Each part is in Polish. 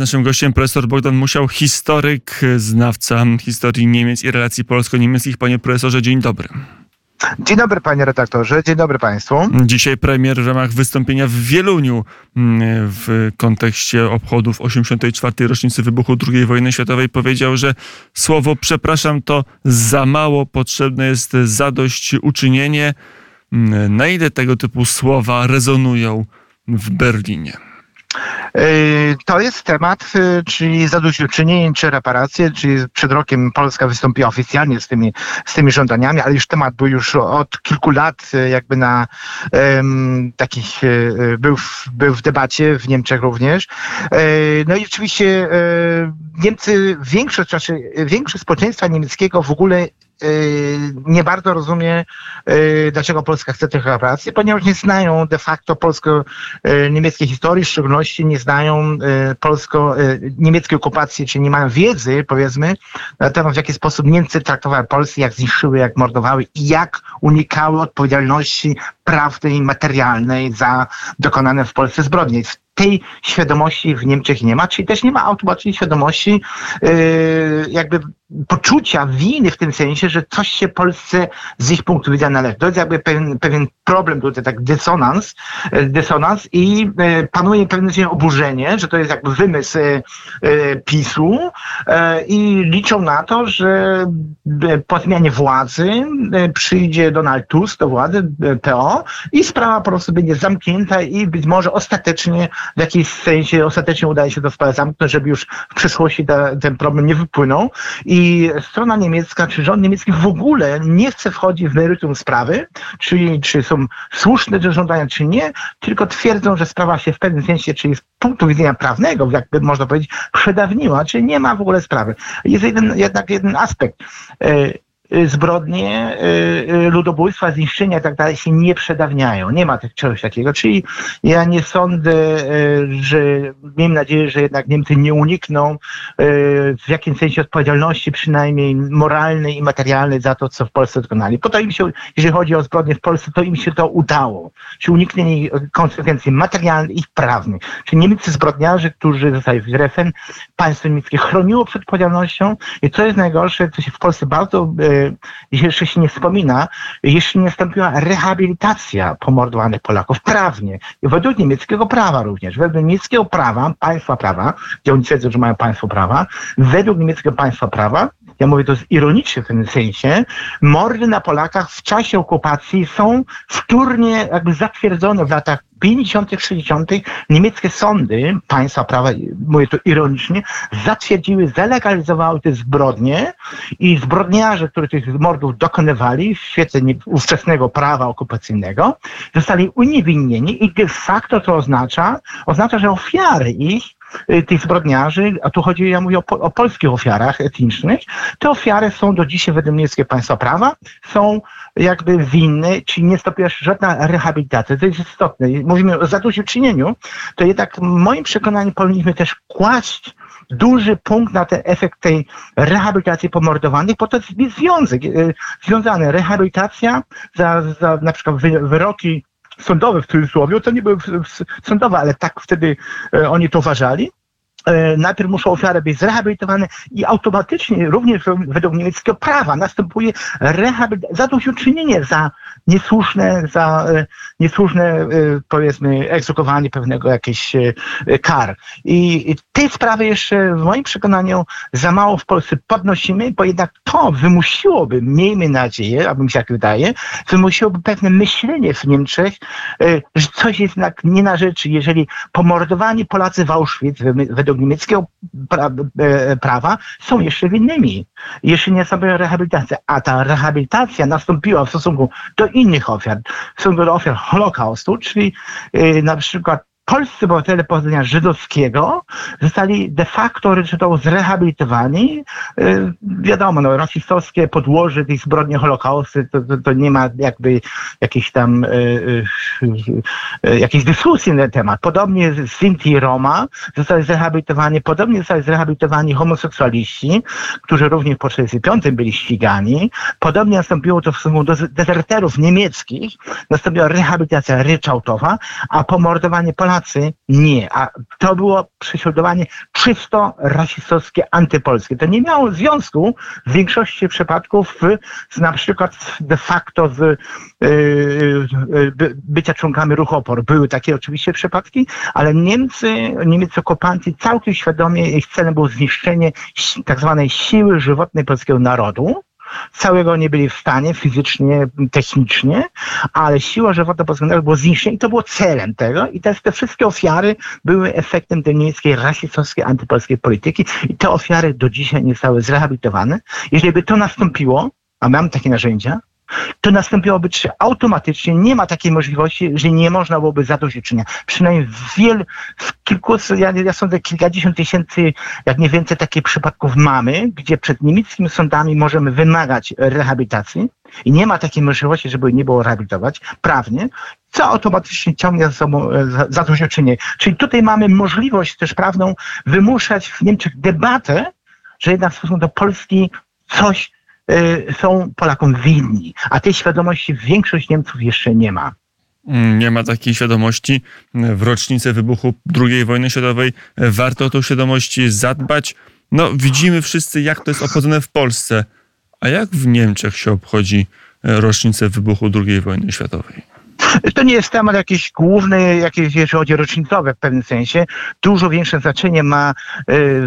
Naszym gościem profesor Bogdan Musiał, historyk, znawca historii Niemiec i relacji polsko-niemieckich. Panie profesorze, dzień dobry. Dzień dobry panie redaktorze, dzień dobry państwu. Dzisiaj premier w ramach wystąpienia w Wieluniu mm, w kontekście obchodów 84. rocznicy wybuchu II wojny światowej powiedział, że słowo przepraszam to za mało, potrzebne jest zadośćuczynienie. Mm, na ile tego typu słowa rezonują w Berlinie? Yy, to jest temat, yy, czyli zadośćuczynienie czy reparacje, czyli przed rokiem Polska wystąpiła oficjalnie z tymi, z tymi żądaniami, ale już temat był już od kilku lat yy, jakby na um, takich, był w, był w debacie w Niemczech również. No i oczywiście Niemcy, większość, znaczy większość społeczeństwa niemieckiego w ogóle nie bardzo rozumie, y, dlaczego Polska chce tych reparacji, ponieważ nie znają de facto polsko-niemieckiej historii, w szczególności nie znają y, polsko-niemieckiej okupacji, czyli nie mają wiedzy, powiedzmy, na temat, w jaki sposób Niemcy traktowały Polskę, jak zniszczyły, jak mordowały i jak unikały odpowiedzialności prawnej i materialnej za dokonane w Polsce zbrodnie tej świadomości w Niemczech nie ma, czyli też nie ma automatycznie świadomości jakby poczucia winy w tym sensie, że coś się Polsce z ich punktu widzenia należy. To jest jakby pewien, pewien problem tutaj, tak dysonans, e, dysonans i e, panuje pewne oburzenie, że to jest jakby wymysł PiSu i liczą na to, że po zmianie władzy przyjdzie Donald Tusk do władzy, PO i sprawa po prostu będzie zamknięta i być może ostatecznie, w jakimś sensie ostatecznie udaje się to sprawę zamknąć, żeby już w przyszłości ta, ten problem nie wypłynął i strona niemiecka, czy rząd niemiecki w ogóle nie chce wchodzić w meritum sprawy, czyli czy są słuszne te żądania, czy nie, tylko twierdzą, że sprawa się w pewnym sensie, czyli z punktu widzenia prawnego, jakby można powiedzieć, przedawniła, czyli nie ma w ogóle sprawy. Jest jeden, jednak jeden aspekt. Y, zbrodnie, y, y, ludobójstwa, zniszczenia i tak dalej się nie przedawniają. Nie ma czegoś takiego. Czyli ja nie sądzę, że miejmy nadzieję, że jednak Niemcy nie unikną w jakimś sensie odpowiedzialności przynajmniej moralnej i materialnej za to, co w Polsce dokonali. Po to im się, jeżeli chodzi o zbrodnie w Polsce, to im się to udało. Czyli uniknięcie konsekwencji materialnych i prawnych. Czyli niemieccy zbrodniarze, którzy zostali w RFN, państwo niemieckie chroniło przed odpowiedzialnością i co jest najgorsze, co się w Polsce bardzo jeszcze się nie wspomina, jeszcze nie nastąpiła rehabilitacja pomordowanych Polaków prawnie. Według niemieckiego prawa również. Według niemieckiego prawa, państwa prawa, gdzie oni twierdzą, że mają państwo prawa, według niemieckiego państwa prawa ja mówię to ironicznie w tym sensie, mordy na Polakach w czasie okupacji są wtórnie jakby zatwierdzone w latach 50., 60. niemieckie sądy, państwa prawa, mówię to ironicznie, zatwierdziły, zalegalizowały te zbrodnie i zbrodniarze, którzy tych mordów dokonywali w świetle ówczesnego prawa okupacyjnego, zostali uniewinnieni i de facto to oznacza, oznacza, że ofiary ich Y, tych zbrodniarzy, a tu chodzi, ja mówię o, o polskich ofiarach etnicznych, te ofiary są do dzisiaj według niemieckiego państwa prawa, są jakby winne, czyli nie stopniła żadna rehabilitacja. To jest istotne. Mówimy o zadośćuczynieniu, to jednak w moim przekonaniu powinniśmy też kłaść duży punkt na ten efekt tej rehabilitacji pomordowanych, bo to jest związek, y, związany. Rehabilitacja za, za na przykład wyroki sądowe w cudzysłowie, to nie były sądowe, ale tak wtedy e, oni to uważali. E, najpierw muszą ofiary być zrehabilitowane i automatycznie, również według niemieckiego prawa, następuje zadośćuczynienie za niesłuszne, za e, niesłuszne, e, powiedzmy, egzekwowanie pewnego jakiejś kar. I tej sprawy jeszcze w moim przekonaniu za mało w Polsce podnosimy, bo jednak to wymusiłoby, miejmy nadzieję, a mi się tak wydaje, wymusiłoby pewne myślenie w Niemczech, że coś jest jednak nie na rzeczy, jeżeli pomordowani Polacy w Auschwitz według według niemieckiego pra e, prawa są jeszcze winnymi. Jeszcze nie sobie rehabilitacja. A ta rehabilitacja nastąpiła w stosunku do innych ofiar, w stosunku do ofiar Holokaustu, czyli yy, na przykład polscy obywatele pochodzenia żydowskiego zostali de facto to zrehabilitowani. Y, wiadomo, no, rasistowskie podłoże tej zbrodni Holokaustu to, to, to, nie ma jakby jakiejś tam y, y, jakiejś dyskusji na ten temat. Podobnie Sinti i Roma zostali zrehabilitowani, podobnie zostali zrehabilitowani homoseksualiści, którzy również po 1945 byli ścigani. Podobnie nastąpiło to w stosunku do dezerterów niemieckich, nastąpiła rehabilitacja ryczałtowa, a pomordowanie Polaków Polacy nie. A to było prześladowanie czysto rasistowskie, antypolskie. To nie miało związku w większości przypadków z na przykład de facto z yy, yy, bycia członkami ruchu opor. Były takie oczywiście przypadki, ale Niemcy, Niemiec okupanci całkiem świadomie ich celem było zniszczenie tak zwanej siły żywotnej polskiego narodu całego nie byli w stanie fizycznie, technicznie, ale siła żywota polskiego było zniszczenie i to było celem tego i te, te wszystkie ofiary były efektem tej niemieckiej rasistowskiej, antypolskiej polityki i te ofiary do dzisiaj nie zostały zrehabilitowane. Jeżeli by to nastąpiło, a mam takie narzędzia, to nastąpiłoby automatycznie. Nie ma takiej możliwości, że nie można byłoby zadośćuczynienia. Przynajmniej w wielu, w kilku, ja, ja sądzę, kilkadziesiąt tysięcy, jak nie więcej takich przypadków mamy, gdzie przed niemieckimi sądami możemy wymagać rehabilitacji i nie ma takiej możliwości, żeby nie było rehabilitować prawnie, co automatycznie ciągnie za sobą e, zadośćuczynienie. Czyli tutaj mamy możliwość też prawną wymuszać w Niemczech debatę, że jednak w stosunku do Polski coś są Polakom winni, a tej świadomości większość Niemców jeszcze nie ma. Mm, nie ma takiej świadomości. W rocznicę wybuchu II wojny światowej warto o tą świadomość zadbać. No, widzimy wszyscy, jak to jest obchodzone w Polsce. A jak w Niemczech się obchodzi rocznicę wybuchu II wojny światowej? To nie jest temat jakiś główny, jakieś, jeżeli chodzi o rocznicowe w pewnym sensie. Dużo większe znaczenie ma y,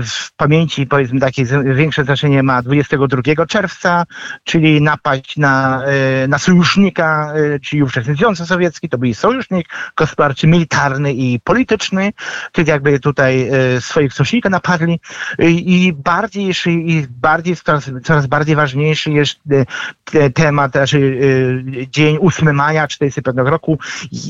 w pamięci, powiedzmy takie większe znaczenie ma 22 czerwca, czyli napaść na, y, na sojusznika, y, czyli ówczesny Związek Sowiecki, to był sojusznik gospodarczy, militarny i polityczny, czyli jakby tutaj swoich sojusznika napadli. I bardziej, i bardziej coraz, coraz bardziej ważniejszy jest temat, znaczy dzień 8 maja 45 roku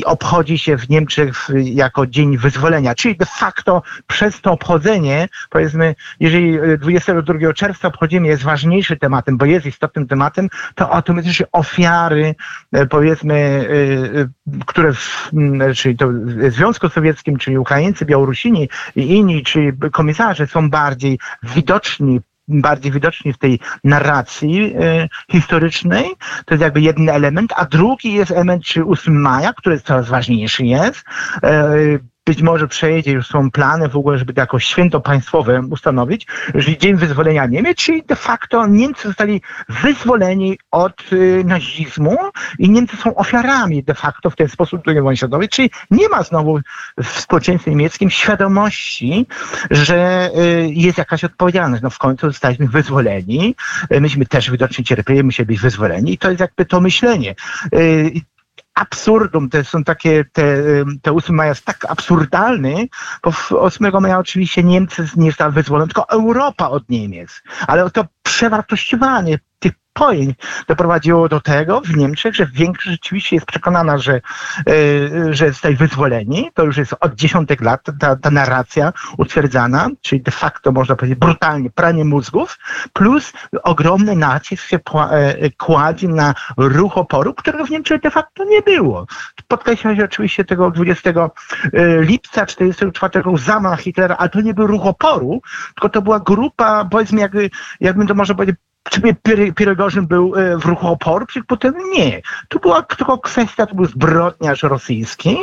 obchodzi się w Niemczech jako Dzień Wyzwolenia. Czyli de facto przez to obchodzenie, powiedzmy, jeżeli 22 czerwca obchodzimy jest ważniejszy tematem, bo jest istotnym tematem, to automatycznie ofiary, e, powiedzmy, e, e, które w, czyli to w Związku Sowieckim, czyli Ukraińcy, Białorusini i inni, czyli komisarze są bardziej widoczni bardziej widoczni w tej narracji y, historycznej. To jest jakby jeden element, a drugi jest element czy 8 maja, który coraz ważniejszy jest. Y, być może przejdzie, już są plany w ogóle, żeby jako święto państwowe ustanowić, że Dzień Wyzwolenia Niemiec, czyli de facto Niemcy zostali wyzwoleni od y, nazizmu i Niemcy są ofiarami de facto w ten sposób II wojny światowej, czyli nie ma znowu w społeczeństwie niemieckim świadomości, że y, jest jakaś odpowiedzialność. No w końcu zostaliśmy wyzwoleni, y, myśmy też widocznie cierpieli, musieli być wyzwoleni i to jest jakby to myślenie. Absurdum, to są takie, te, te 8 maja jest tak absurdalny, bo w 8 maja oczywiście Niemcy nie zostały wyzwolone, tylko Europa od Niemiec. Ale to przewartościowanie tych pojęć doprowadziło do tego w Niemczech, że większość rzeczywiście jest przekonana, że, yy, że zostali wyzwoleni. To już jest od dziesiątek lat ta, ta narracja utwierdzana, czyli de facto można powiedzieć brutalnie pranie mózgów, plus ogromny nacisk się e, kładzie na ruch oporu, którego w Niemczech de facto nie było. Podkreśla się oczywiście tego 20 e, lipca 1944 zamach Hitlera, ale to nie był ruch oporu, tylko to była grupa, powiedzmy, jakby, jakbym to może powiedzieć, czy Pirogorzyn był e, w ruchu oporu? Przecież potem nie. To była tylko kwestia, to był zbrodniarz rosyjski.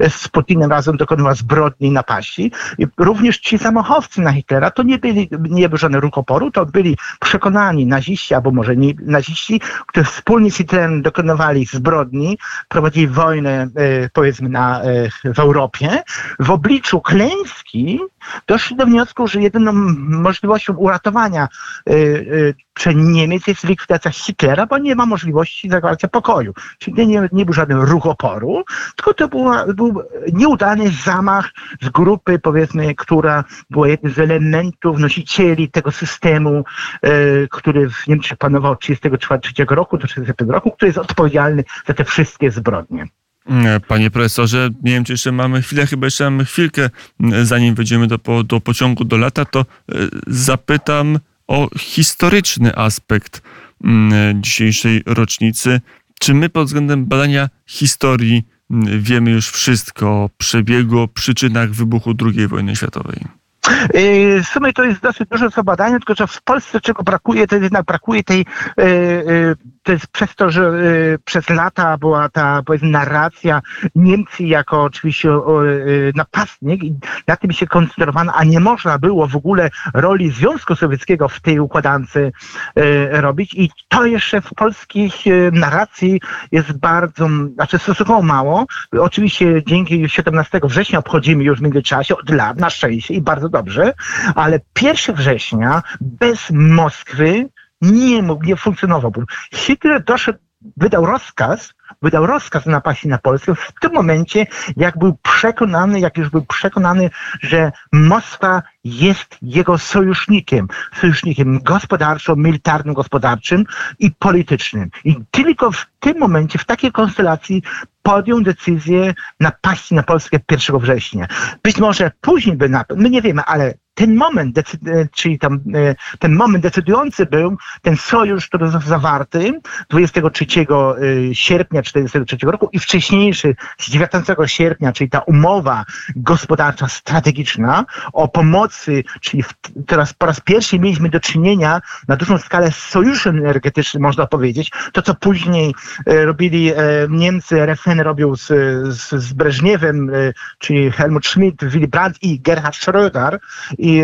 E, z Putinem razem dokonywał zbrodni napaści. I również ci zamachowcy na Hitlera to nie byli, nie był żaden ruch oporu, to byli przekonani naziści, albo może nie naziści, którzy wspólnie z Hitlerem dokonywali zbrodni, prowadzili wojnę, e, powiedzmy, na, w Europie. W obliczu klęski doszli do wniosku, że jedyną możliwością uratowania że Niemiec jest likwidacja Hitlera, bo nie ma możliwości zawarcia pokoju. Czyli nie, nie był żaden ruch oporu, tylko to była, był nieudany zamach z grupy, powiedzmy, która była jednym z elementów, nosicieli tego systemu, e, który w Niemczech panował od 1933 roku do 1945 roku, który jest odpowiedzialny za te wszystkie zbrodnie. Panie profesorze, nie wiem, czy jeszcze mamy chwilę, chyba jeszcze mamy chwilkę, zanim wejdziemy do, do pociągu do lata, to e, zapytam o historyczny aspekt mm, dzisiejszej rocznicy. Czy my pod względem badania historii mm, wiemy już wszystko o przebiegu, o przyczynach wybuchu II wojny światowej? Yy, w sumie to jest dosyć dużo co badania, tylko że w Polsce czego brakuje, to jednak brakuje tej, yy, yy, to jest przez to, że przez lata była ta powiedzmy narracja Niemcy jako oczywiście napastnik i na tym się koncentrowano, a nie można było w ogóle roli Związku Sowieckiego w tej układance robić i to jeszcze w polskich narracji jest bardzo, znaczy stosunkowo mało. Oczywiście dzięki 17 września obchodzimy już w międzyczasie od lat, na szczęście i bardzo dobrze, ale 1 września bez Moskwy nie mógł, nie funkcjonował. Hitler doszedł, wydał rozkaz, wydał rozkaz napaści na Polskę w tym momencie, jak był przekonany, jak już był przekonany, że Moskwa jest jego sojusznikiem, sojusznikiem gospodarczym, militarnym, gospodarczym i politycznym. I tylko w tym momencie, w takiej konstelacji podjął decyzję napaści na Polskę 1 września. Być może później by napadł, my nie wiemy, ale ten moment, czyli tam, e, ten moment decydujący był ten sojusz, który został zawarty 23 e, sierpnia 1943 roku i wcześniejszy z 19 sierpnia, czyli ta umowa gospodarcza strategiczna o pomocy, czyli teraz po raz pierwszy mieliśmy do czynienia na dużą skalę z sojuszem energetycznym, można powiedzieć. To, co później e, robili Niemcy, Robił z, z, z Breżniewem, czyli Helmut Schmidt, Willy Brandt i Gerhard Schröder i,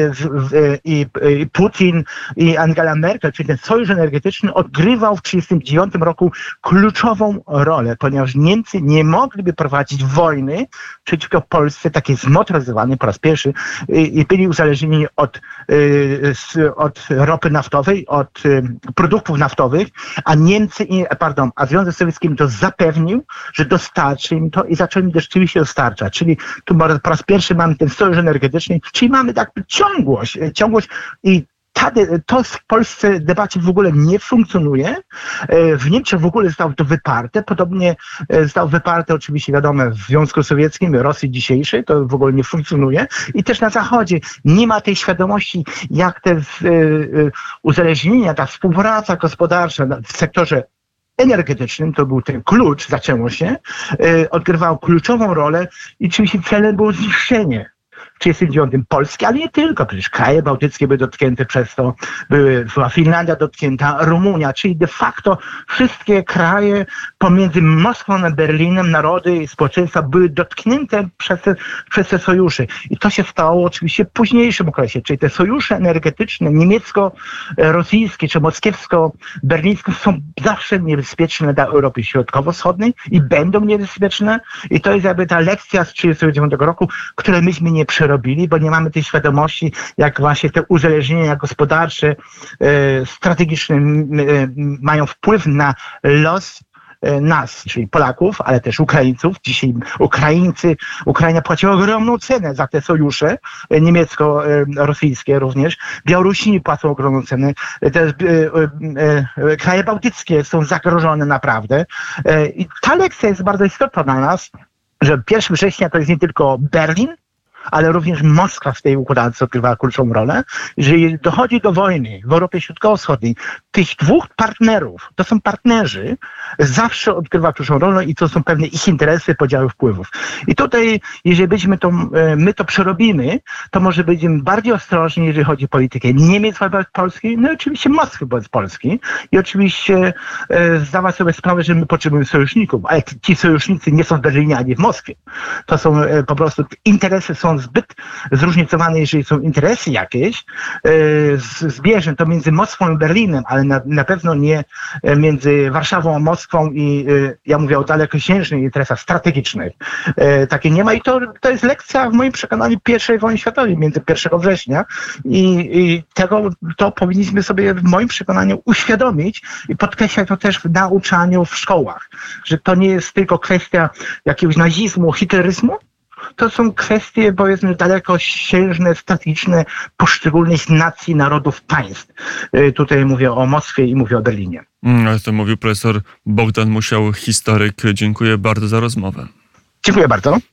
i, i Putin i Angela Merkel, czyli ten sojusz energetyczny odgrywał w 1939 roku kluczową rolę, ponieważ Niemcy nie mogliby prowadzić wojny przeciwko Polsce, takiej zmotoryzowanej po raz pierwszy i byli uzależnieni od, y, od ropy naftowej, od y, produktów naftowych, a Niemcy, pardon, a Związek Sowiecki to zapewnił, że dostarczy im to i zaczęli rzeczywiście dostarczać. Czyli tu po raz pierwszy mamy ten sojusz energetyczny, czyli mamy tak ciągłość, ciągłość i to w Polsce debacie w ogóle nie funkcjonuje. E, w Niemczech w ogóle zostało to wyparte. Podobnie e, zostało wyparte oczywiście wiadomo w Związku Sowieckim, Rosji dzisiejszej, to w ogóle nie funkcjonuje. I też na Zachodzie nie ma tej świadomości, jak te e, uzależnienia, ta współpraca gospodarcza w sektorze energetycznym, to był ten klucz, zaczęło się, odgrywał kluczową rolę i oczywiście celem było zniszczenie 1939 Polski, ale nie tylko, przecież kraje bałtyckie były dotknięte przez to, były, była Finlandia dotknięta, Rumunia, czyli de facto wszystkie kraje pomiędzy Moskwą a Berlinem, narody i społeczeństwa były dotknięte przez te, przez te sojusze. I to się stało oczywiście w późniejszym okresie, czyli te sojusze energetyczne niemiecko-rosyjskie czy moskiewsko-berlińskie są zawsze niebezpieczne dla Europy Środkowo-Wschodniej i będą niebezpieczne. I to jest jakby ta lekcja z 1939 roku, której myśmy nie przerobili robili, bo nie mamy tej świadomości, jak właśnie te uzależnienia gospodarcze, e, strategiczne mają wpływ na los e, nas, czyli Polaków, ale też Ukraińców. Dzisiaj Ukraińcy, Ukraina płaciła ogromną cenę za te sojusze e, niemiecko-rosyjskie również. Białorusini płacą ogromną cenę. Te kraje bałtyckie są zagrożone naprawdę. I ta lekcja jest bardzo istotna dla nas, że 1 września to jest nie tylko Berlin, ale również Moskwa w tej układance odgrywa kluczową rolę. Jeżeli dochodzi do wojny w Europie Środkowo-Wschodniej, tych dwóch partnerów, to są partnerzy, zawsze odgrywa kluczową rolę i to są pewne ich interesy, podziały wpływów. I tutaj, jeżeli byśmy to, e, my to przerobimy, to może będziemy bardziej ostrożni, jeżeli chodzi o politykę Niemiec wobec Polski, no i oczywiście Moskwy wobec Polski i oczywiście e, zdawać sobie sprawę, że my potrzebujemy sojuszników, ale ci sojusznicy nie są w Berlinie ani w Moskwie. To są e, po prostu interesy są zbyt zróżnicowane, jeżeli są interesy jakieś, e, zbieżne to między Moskwą i Berlinem, ale na, na pewno nie e, między Warszawą a Moskwą i e, ja mówię o dalekosiężnych interesach strategicznych. Takie nie ma i to, to jest lekcja w moim przekonaniu pierwszej wojny światowej między 1 września i, i tego to powinniśmy sobie w moim przekonaniu uświadomić i podkreślać to też w nauczaniu w szkołach, że to nie jest tylko kwestia jakiegoś nazizmu, hitleryzmu, to są kwestie, powiedzmy, dalekosiężne, statyczne poszczególnych nacji, narodów, państw. Y, tutaj mówię o Moskwie i mówię o Berlinie. Mm, ale to mówił profesor Bogdan Musiał, historyk. Dziękuję bardzo za rozmowę. Dziękuję bardzo.